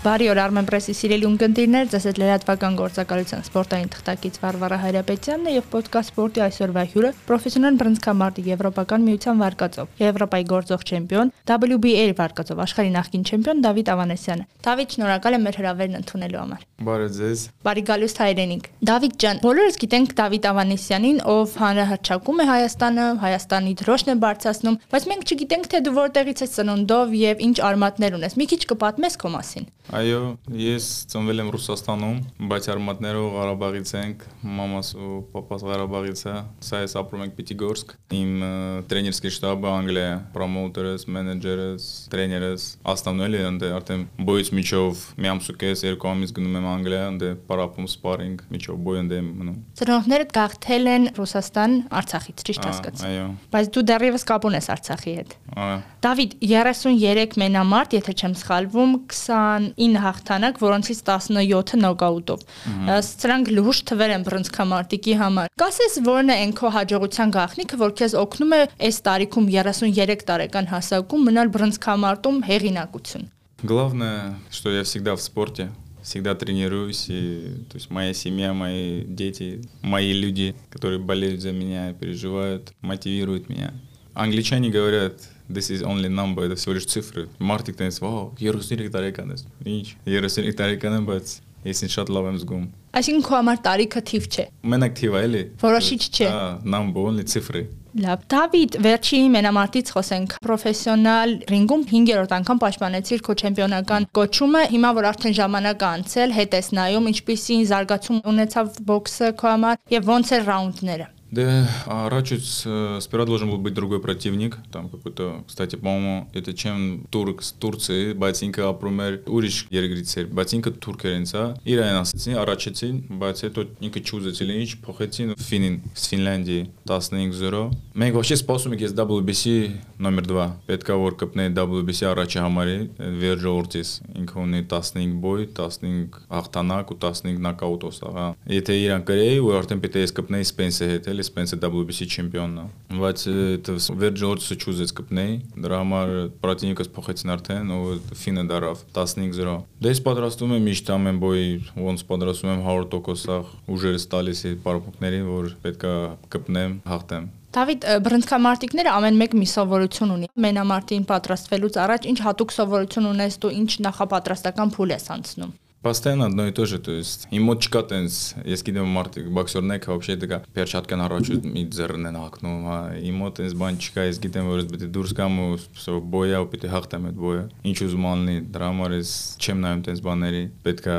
Բարի օր Armen Press-ի սիրելի ունկնդիրներ, ձեզ հետ լրատվական գործակալության սպորտային թղթակից Վարվարա Հայրապետյանն է եւ ոդկաստ սպորտի այսօրվա հյուրը պրոֆեսիոնալ բռնցքամարտի Եվրոպական միության վարկածով, Եվրոպայի գործող չեմպիոն, WBA վարկածով աշխարհի նախկին չեմպիոն Դավիթ Ավանեսյանը։ Դավիթ, շնորհակալ եմ մեր հրավերն ընդունելու համար։ Բարը ձեզ։ Բարի գալուստ հայրենիք։ Դավիթ ջան, բոլորս գիտենք Դավիթ Ավանեսյանին, ով հանրահրճակում է Հայաստանը, Հայաստանի դրոշն է բարձրացնում, բայց մենք չգիտենք թե դու որտեղից ես ծնունդով եւ ինչ արմատներ ունես։ Մի քիչ կպատմես քո մասին։ Այո, ես ծնվել եմ Ռուսաստանում, բայց արմատներով Ղարաբաղից ենք, մամաս ու papas Ղարաբաղից է, սա ես ապրում ենք Պիտիգորսկ։ Իմ տրեյներսկի շտաբը Անգլիա, պրոմոուտերս, մենեջերս, տրեյներս, աստանոյել են դե արդեն բոյից միջով մի ամսուկես երկու ամիս գնում եմ Անգլիա, ընդ պարապում սպարինգ միջով բոյ ընդ եմ մնում։ Ծնողները գաղթել են Ռուսաստան Արցախից, ճիշտ հասկացա։ Այո։ Բայց դու դեռևս կապ ունես Արցախի հետ։ Այո։ Դավիթ 33 մենամարտ, եթե չեմ սխալվում, 20 29 հաղթանակ, որոնցից 17-ը նոկաուտով։ Սրանք լուրջ թվեր են բռնցքամարտիկի համար։ Կասես որն է այն քո հաջողության գաղտնիքը, որ քեզ օգնում է այս տարիքում 33 տարեկան հասակում մնալ բռնցքամարտում հեղինակություն։ Главное, что я всегда в спорте, всегда тренируюсь, и то есть моя семья, мои дети, мои люди, которые болеют за меня, переживают, мотивируют меня. Англичане говорят, this is only number, это всего лишь цифры։ Մարտիկ տենց, վաո, 33 տարեկան ես։ Ինչ, 33 տարեկան եմ, բայց ես ինձ շատ լավ եմ զգում։ Այսինքն քո համար տարիքը թիվ չէ։ Մենակ թիվ է, էլի։ Որոշիչ չէ։ Հա, number only ցիֆրը։ Լավ, Դավիթ, վերջի մենամարտից խոսենք։ Պրոֆեսիոնալ ռինգում 5-րդ անգամ պաշտպանեցիր քո չեմպիոնական կոչումը։ Հիմա որ արդեն ժամանակ անցել, հետ ես նայում ինչպեսին զարգացում ունեցավ բոքսը քո համար եւ ոնց է ռաունդները։ Да, а Рачец э, сперва должен был быть другой противник, там какой-то, кстати, по-моему, это чем турк с Турции, բայց ապրում էր ուրիշ երկրից էր, բայց ինքը թուրքերենց է։ Իրեն ասացին, առաջեցին, բայց հետո ինքը չուզեցին ինչ, փոխեցին ֆինին, с Ֆինլանդիի 15-0։ Մենք вообще սպասում ենք ես WBC նոմեր 2, պետքա որ կպնեի WBC առաջի համարի Վերջո Օրտիս, ինքը ունի 15 բոյ, 15 հաղթանակ ու 15 նոկաուտով սա։ Եթե իրան կրեի, ու արդեն պետք է ես կպնեի Սպենսի հետ, Անգլիա սպենսը WBC չեմպիոնն է, բայց Վերջ Օրսը չուզեց կպնեի, դրա համար պրատինիկս փոխեցին արդեն, ով ֆինը դարավ 15-0։ Դե ես պատրաստում եմ միշտ ամեն բոյի, ոնց պատրաստում եմ 100% սաղ ուժերս տալիս այդ պարապոկների, որ պետքա կպնեմ, հաղթեմ։ Դավիթ, բրոնզկամարտիկները ամեն մեկ մի սովորություն ունի։ Մենամարտին պատրաստվելուց առաջ ինչ հատուկ սովորություն ունես դու, ինչ նախապատրաստական փուլ ես անցնում։ Постоянно одно и то же, то есть իմոջկա տենց, ես գիտեմ մարդիկ բոքսերներ կա, вообще դա պերչատկան առաջ մի ձեռն են ակնում, հա, իմո տենց բան չկա, ես գիտեմ որ ես պետք է դուրս գամ ու սա բոյա ու պետք է հաղթեմ այդ բոյը։ Ինչ ուզում անի, դրա համար ես չեմ նայում տենց բաների, պետքա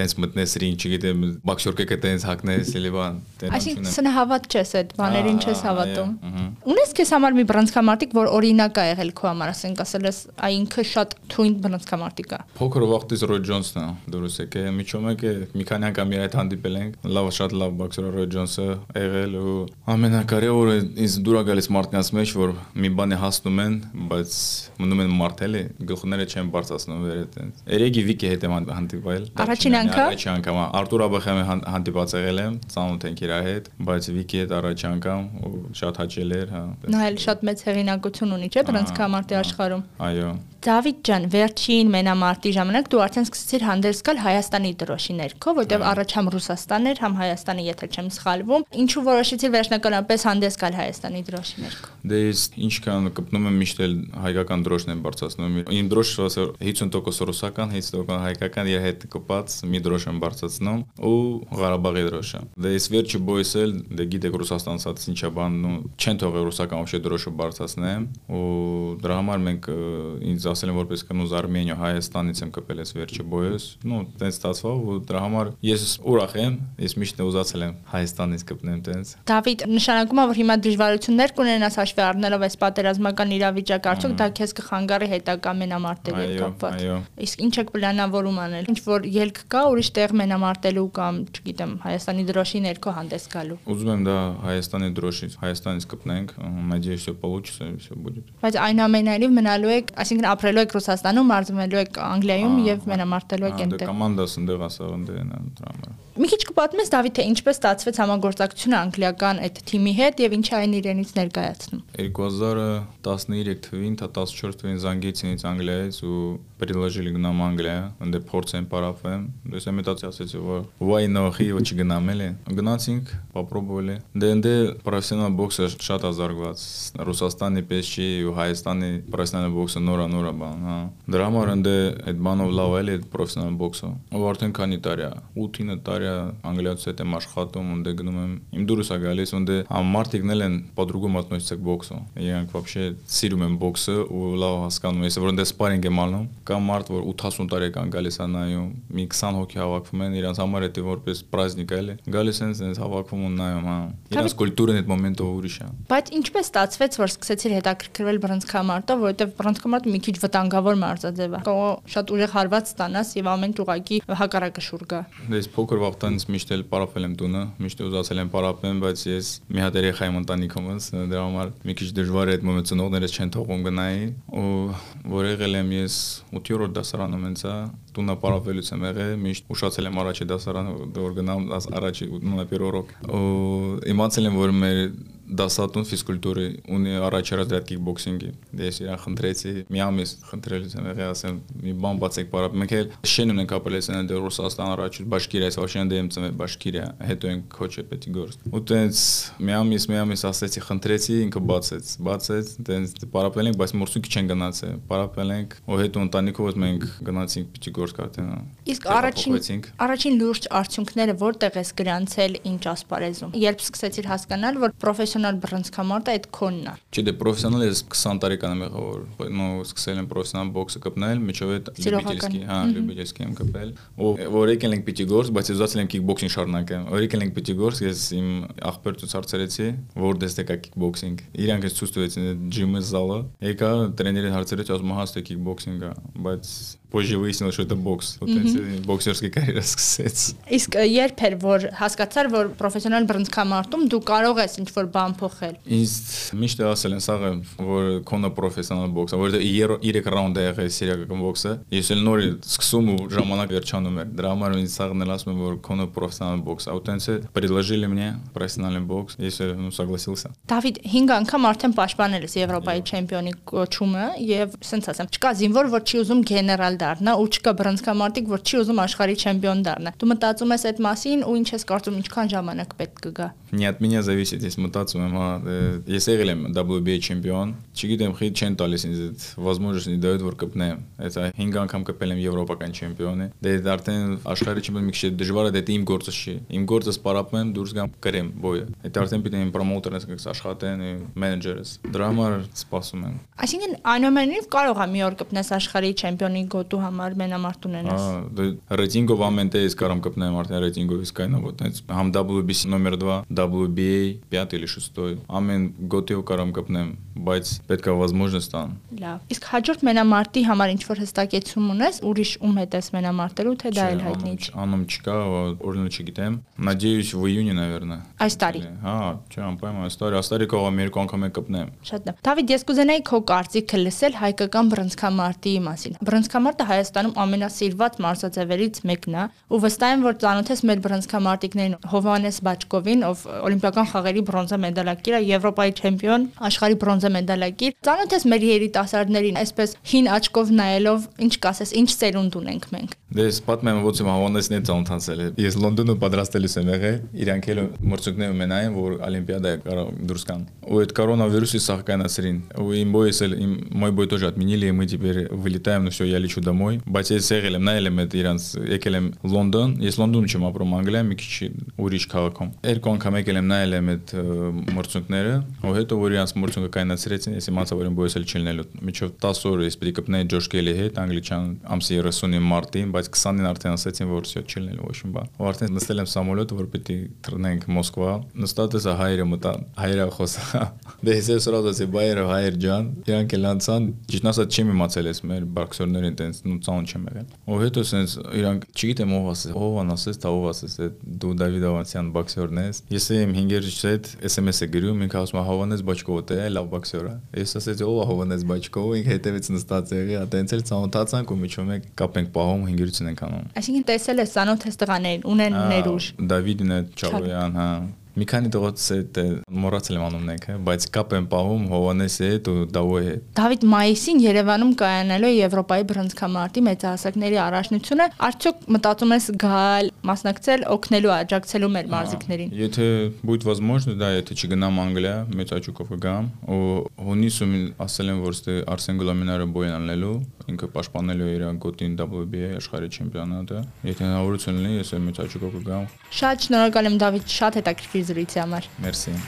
տենց մտնես ռին, չգիտեմ, բոքսերքը կա տենց հակնես էլի բան։ Այսինքն սնա հավատ չես այդ բաներին չես հավատում։ Ունես քեզ համար մի բրանցքամարտիկ, որ օրինակ է եղել քո համար, ասենք ասել ես, այ ինքը շատ թույն բրանցքամարտիկ է։ Փոքր վախտից Ռոջ Ջոնսն է դուրս եկել։ Միջում եկե մի քանի անգամ իր հետ հանդիպել ենք։ Լավ, շատ լավ բոքսեր Ռոյ Ջոնսը եղել ու ամենակարևորը ինձ դուր է գալիս մարդկանց մեջ, որ մի բանի հասնում են, բայց մնում են մարտել է, գլխները չեն բարձրացնում վեր այդպես։ Երեգի Վիկի հետ եմ հանդիպել։ Առաջին անգամ։ Առաջին անգամ Արտուր Աբախյանը հանդիպած եղել եմ, ծանոթ ենք իր հետ, բայց Վիկի հետ առաջին անգամ ու շատ հաճել էր, հա։ Նա էլ շատ մեծ հեղինակություն ունի, չէ՞, բռնցքամարտի աշխարհում։ Այո։ Դավիթ ջան, վերջին մենամարտի ժամանակ դու արդեն սկսեցիր հանդես դուրս գալ Հայաստանի դրոշի ներքո, որտեղ առաջ համ Ռուսաստանն էր, համ Հայաստանը, եթե չեմ սխալվում, ինչու որոշեցի վերջնականապես հանդես գալ Հայաստանի դրոշի ներքո։ Դե ես ինչքան կպնում եմ միշտ էլ հայկական դրոշն եմ բարձրացնում։ Իմ դրոշը 50% ռուսական, 50% հայկական եւ հետ կպած մի դրոշ եմ բարձրացնում ու Ղարաբաղի դրոշը։ Դե ես վերջի բոյս էլ դե գիտեք Ռուսաստանից հած ինչա բան չեն թողել ռուսական օշե դրոշը բարձրացնեմ ու դրա համար մենք ինձ ասել են որպես կնոզ Արմենիա Հայաստանից եմ կպել ես վերջի բոյս ну տենց ստացվավ ու դրա համար ես ուրախ եմ, ես միշտ ուզացել եմ Հայաստանից կպնեմ տենց։ Դավիթ, նշանակում է որ հիմա դժվարություններ կունենաս հաշվի առնելով այս պատերազմական իրավիճակը, արդյոք դա քեզ կխանգարի հետագա մենամարտերի հետ կապված։ Իսկ ինչ եք պլանավորում անել։ Ինչ որ ելք կա ուրիշ տեղ մենամարտելու կամ, չգիտեմ, Հայաստանի դրոշի ներքո հանդես գալու։ Ուզում եմ դա Հայաստանի դրոշի, Հայաստանից կպնենք, надеюсь, все получится, все будет։ Բայց այնուամենայնիվ մնալու եք, այսինքն ապրելու եք Ռուսաստանում, մարզվելու եք Անգլիայում եւ մենամարտելու եք այնտեղ։ Կոմանդաս ընդեղ ասավ ընդեղ են դրա համար։ Մի քիչ կպատմես Դավիթ, թե ինչպես ստացվեց համագործակցությունը անգլիական այդ թիմի հետ եւ ինչ այն իրենից ներկայացնում։ 2013 թվին, թա 14 թվին զանգեցին ինձ Անգլիայից ու предложили гнам Անգլիա, ընդ փորձեմ պարապեմ։ Դες մտածի ասեցի, որ why not he ոչ գնամ էլի։ Գնացինք, попробовали։ Դե ընդ պրոֆեսիոնալ բոքսը շատ ազարգված։ Ռուսաստանի պես չի ու Հայաստանի պրոֆեսիոնալ բոքսը նորա նորա բան, հա։ Դրա համար ընդ այդ բանով լավ էլի այդ պրոֆեսիոնալ բոքսը։ Ու արդեն քանի տարի է։ 8-9 տարի անգլիացի հետ եմ աշխատում, ընդ գնում եմ։ Իմ դուրս է գալիս, ընդ մարդիկն էլ են по-другому относятся к боксу։ Իրենք вообще սիրում են բոքսը ու լավ հասկանում են, ես որ ընդ սպարինգ եմ անում կա մարդ, որ 80 տարեկան գալիս է նայում, մի 20 հոգի հավաքվում են, իրանց համար դա որպես праздник էլ է։ Գալիս են sense հավաքվում ու նայում, հա։ Իրանց կուլտուրան այդ մոմենտը ուրիշ է։ Բայց ինչպես ստացվեց, որ սկսեցիր հետաքրքրվել բռնցքամարտով, որովհետև բռնցքամարտը մի քիչ վտանգավոր մարզաձև է։ Կո շատ ուժեղ հարված ստանաս եւ ամեն ճուղակի հակարակշուր գա։ դե Ես փոքր վաղտանից միշտ էլ պարապել եմ տունը, միշտ ուզացել եմ պարապեմ, բայց ես մի հատ երեխա եմ ընտանիքումս, դրա համար մի քիչ դժվար է այդ մոմենտը ծնողներս չեն թողում գնային ու որ եղել եմ ես 8-րդ դասարանում ինձ է տունապարավելուց եմ եղել, միշտ ուշացել եմ առաջի դասարանը, որ գնամ առաջի 1-րդ օրոք։ Իմացել եմ, որ մեր դասատուն ֆիզկուլտուրի ունի առաջարած դրա կիկբոքսինգի։ Դե ես իրան խնդրեցի, մի ամիս խնդրելուց եմ եղել, ասեմ, մի բան բացեք պարա։ Մենք էլ շեն ունենք ապելեսիան դե Ռուսաստան առաջ Բաշկիրիա, Սվաշեն դեմ ծնվել Բաշկիրիա, հետո են քոչը պետք գորս։ Ու տենց մի ամիս, մի ամիս ասեցի, խնդրեցի, ինքը բացեց, բացեց, տենց պարապել ենք, բայց մորսուկի չեն գնացել։ Պարապել ենք, ու հետո ընտանիքով մենք գնացինք պիտի գորս կարտեն։ Իսկ առաջին առաջին լուրջ արդյունքները որտեղ ես գրանցել ինչ ասպարեզում։ Երբ սկսեցիր հասկանալ, որ պրոֆեսիոնալ պրոֆեսիոնալ բռնցքամարտը այդ քոնն է։ Չէ, դե պրոֆեսիոնալ ես 20 տարեկան եմ եղել, նո սկսել եմ պրոֆեսիոնալ բոքսը կպնել, միջով այդ լյուբիլսկի, հա, լյուբիլսկի եմ կպել։ Ու որ եկել ենք պիտի գործ, բայց ես ուզացել եմ կիկբոքսինգ շարունակեմ։ Որ եկել ենք պիտի գործ, ես իմ ախպեր ցուցարցրեցի, որ դեստե կա կիկբոքսինգ։ Իրանք ես ցույց տվեցին ջիմը զալը։ Եկա տրեներին հարցրեց, ասում հա, ստե կիկբոքսինգ է, բայց Позже выяснилось, что это бокс. Вот эти боксерские карьера սկսեց։ Իսկ երբ էր որ հասկացար, որ պրոֆեսիոնալ բռնցքամարտում դու կարող ես ինչ-որ բան փոխել։ Ինձ միշտ ասել են սաղը, որ կոնը պրոֆեսիոնալ բոքս, որովհետեւ 3 ռաունդ է եղել սիրիական բոքսը։ Ես էլ նոր սկսում ու ժամանակ վերջանում էր։ Դրա համար ինձ սաղն էլ ասում են, որ կոնը պրոֆեսիոնալ բոքս։ Аутенце предложили мне профессиональный бокс, ես ну согласился։ Դավիթ 5 անգամ արդեն պաշտպանել ես Եվրոպայի չեմպիոնի կոչումը եւ ասենց ասեմ, չկա զինվոր, որ չի ուզում գեներալ դառնա ու չկա բռնցքամարտիկ, որ չի ուզում աշխարհի չեմպիոն դառնա։ Դու մտածում ես այդ մասին ու ինչ ես կարծում, ինչքան ժամանակ պետք կգա։ Не от меня зависит, ես մտածում եմ, հա, ես եղել եմ WBA չեմպիոն, չգիտեմ, խի չեն տալիս ինձ այդ возможность не дают, որ կպնեմ։ Այդ 5 անգամ կպել եմ եվրոպական չեմպիոնի։ Դե արդեն աշխարհի չեմպիոն մի քիչ դժվար է, դա իմ գործը չի։ Իմ գործը սպարապեմ, դուրս գամ կրեմ բոյը։ Այդ արդեն պիտի իմ պրոմոութերս կգս աշխատեն, մենեջերս։ Դրա համար սպասում եմ։ Այսինքն այնուամենայնիվ կարող է մի օր կպնես աշխարհի չեմպիոնի գոտու համար մենամարտ ունենաս։ Հա, դե ռեյտինգով ամեն տեղ ես կարամ կպնեմ արդեն ռեյտինգով իսկ այնա вот այնց համ WBC номер 2, WBA 5 или 6, ամեն գոտիով կարամ կպնեմ, բայց պետք է возможность տան։ Լավ։ Իսկ հաջորդ մենամարտի համար ինչ որ հստակեցում ունես, ուրիշ ում հետ ես մենամարտելու, թե դա էլ հայտնի չի։ Անում չկա, օրինակ չգիտեմ։ Надеюсь в июне, наверное։ Այս տարի։ Հա, չէ, անպայման այս տարի, այս տարի կարող եմ երկու անգամ կպնեմ։ Շատ լավ։ Դավիթ, ես կուզենայի քո կարծիքը լսել հայկական բռնցքամարտի մասին։ Բռնցքամարտը Հայաստանում ամենասիրված մարզաձևերից մեկն է, ու վստահ եմ, որ ծանոթ ես մեր բռնցքամարտիկներին Հովանես Բաչկովին, ով օլիմպիական խաղերի բրոնզա մեդալակիր է, Եվրոպայի չեմպիոն, աշխարհի բրոնզա մեդալակիր։ Ծանոթ ես մեր երիտասարդներին, այսպես հին աչքով նայելով, ինչ կասես, ինչ ծերունդ ունենք մենք։ Դե ես պատմեմ ոնց եմ Հովանեսն հետ ծանոթացել։ Ես Լոնդոնում պատրաստելուս եմ եղել, իրանք էլ մրցույթներ ունենային, որ Олимпиада կարող դուրս կան։ Ու այդ կորոնավիրուսի սահկանացրին։ Ու իմ բոյս էլ իմ мой бой тоже отменили, и мы теперь вылетаем, но все, я лечу домой։ Բայց ես եղել եմ, նայել եմ այդ իրանց, եկել եմ Լոնդոն, ես Լոնդոնում չեմ ապրում, Անգլիայում մի քիչ ուրիշ քաղաքում։ Երկու անգամ եկել եմ նայել եմ այդ մրցույթները, ու հետո որ իրանց մրցույթը կայնացրեցին, ես իմացա, որ իմ բոյս էլ չլնելու։ Միջով 10 օր ես պետք է կպնեի Ջոշ Գելի հետ, անգլիչան ամսի 30-ին մարտին, բայց բայց 20-ին արդեն ասացին, որ всё չլինել ոչ մի բան։ Ու արդեն նստել եմ սամոլյոտը, որ պիտի թռնենք Մոսկվա։ Նստած էս հայրը մտա, հայրը խոսա։ Դե ես սրած ասի, բայերը հայր ջան, իրանք էլ անցան, ճիշտ ասած չեմ իմացել ես մեր բաքսորներին տենց նու ցան չեմ եղել։ Ու հետո սենց իրանք չգիտեմ ով ասես, ով ան ասես, դա ով ասես, այդ դու Դավիթ Ավանցյան բաքսորն ես։ Ես իմ 5-ից հետ SMS-ը գրում, ինքը ասում է Հովանես Բաչկովը դե լավ բաքսորա։ Ես ասեցի, ով Հովանես Բաչկովը, ինքը հետևից նստած եղի, այտենց էլ ցանոթացանք ու միջում եք կապենք պահում 5-ից ներկայացություն ենք անում։ Այսինքն տեսել ես ցանոթ ես տղաներին, ունեն ներուժ։ Դավիդն է Չավոյան, հա։ Մի քանի դրոց է մոռացել եմ անունն եք, հա, բայց կապ եմ պահում Հովանեսի հետ ու Դավոյի հետ։ Դավիթ Մայիսին Երևանում կայանալու Եվրոպայի բռնցքամարտի մեծահասակների առաջնությունը, արդյոք մտածում ես գալ մասնակցել, օգնելու, աջակցելու մեր մարզիկներին։ Եթե будет возможно, да, եթե չգնամ Անգլիա, մեծ աճուկով կգամ ու հունիսում ասել եմ, որ ստե Արսեն Գուլամինարը բոյն անելու ինքը պաշտպանելու իր գոտին WBA աշխարհի չեմպիոնատը։ Եթե հնարավորություն լինի, ես մեծ աճուկով կգամ։ Շատ շնորհակալ եմ Դավիթ, շատ հետաքրքիր զրույցի համար։ Մերսի։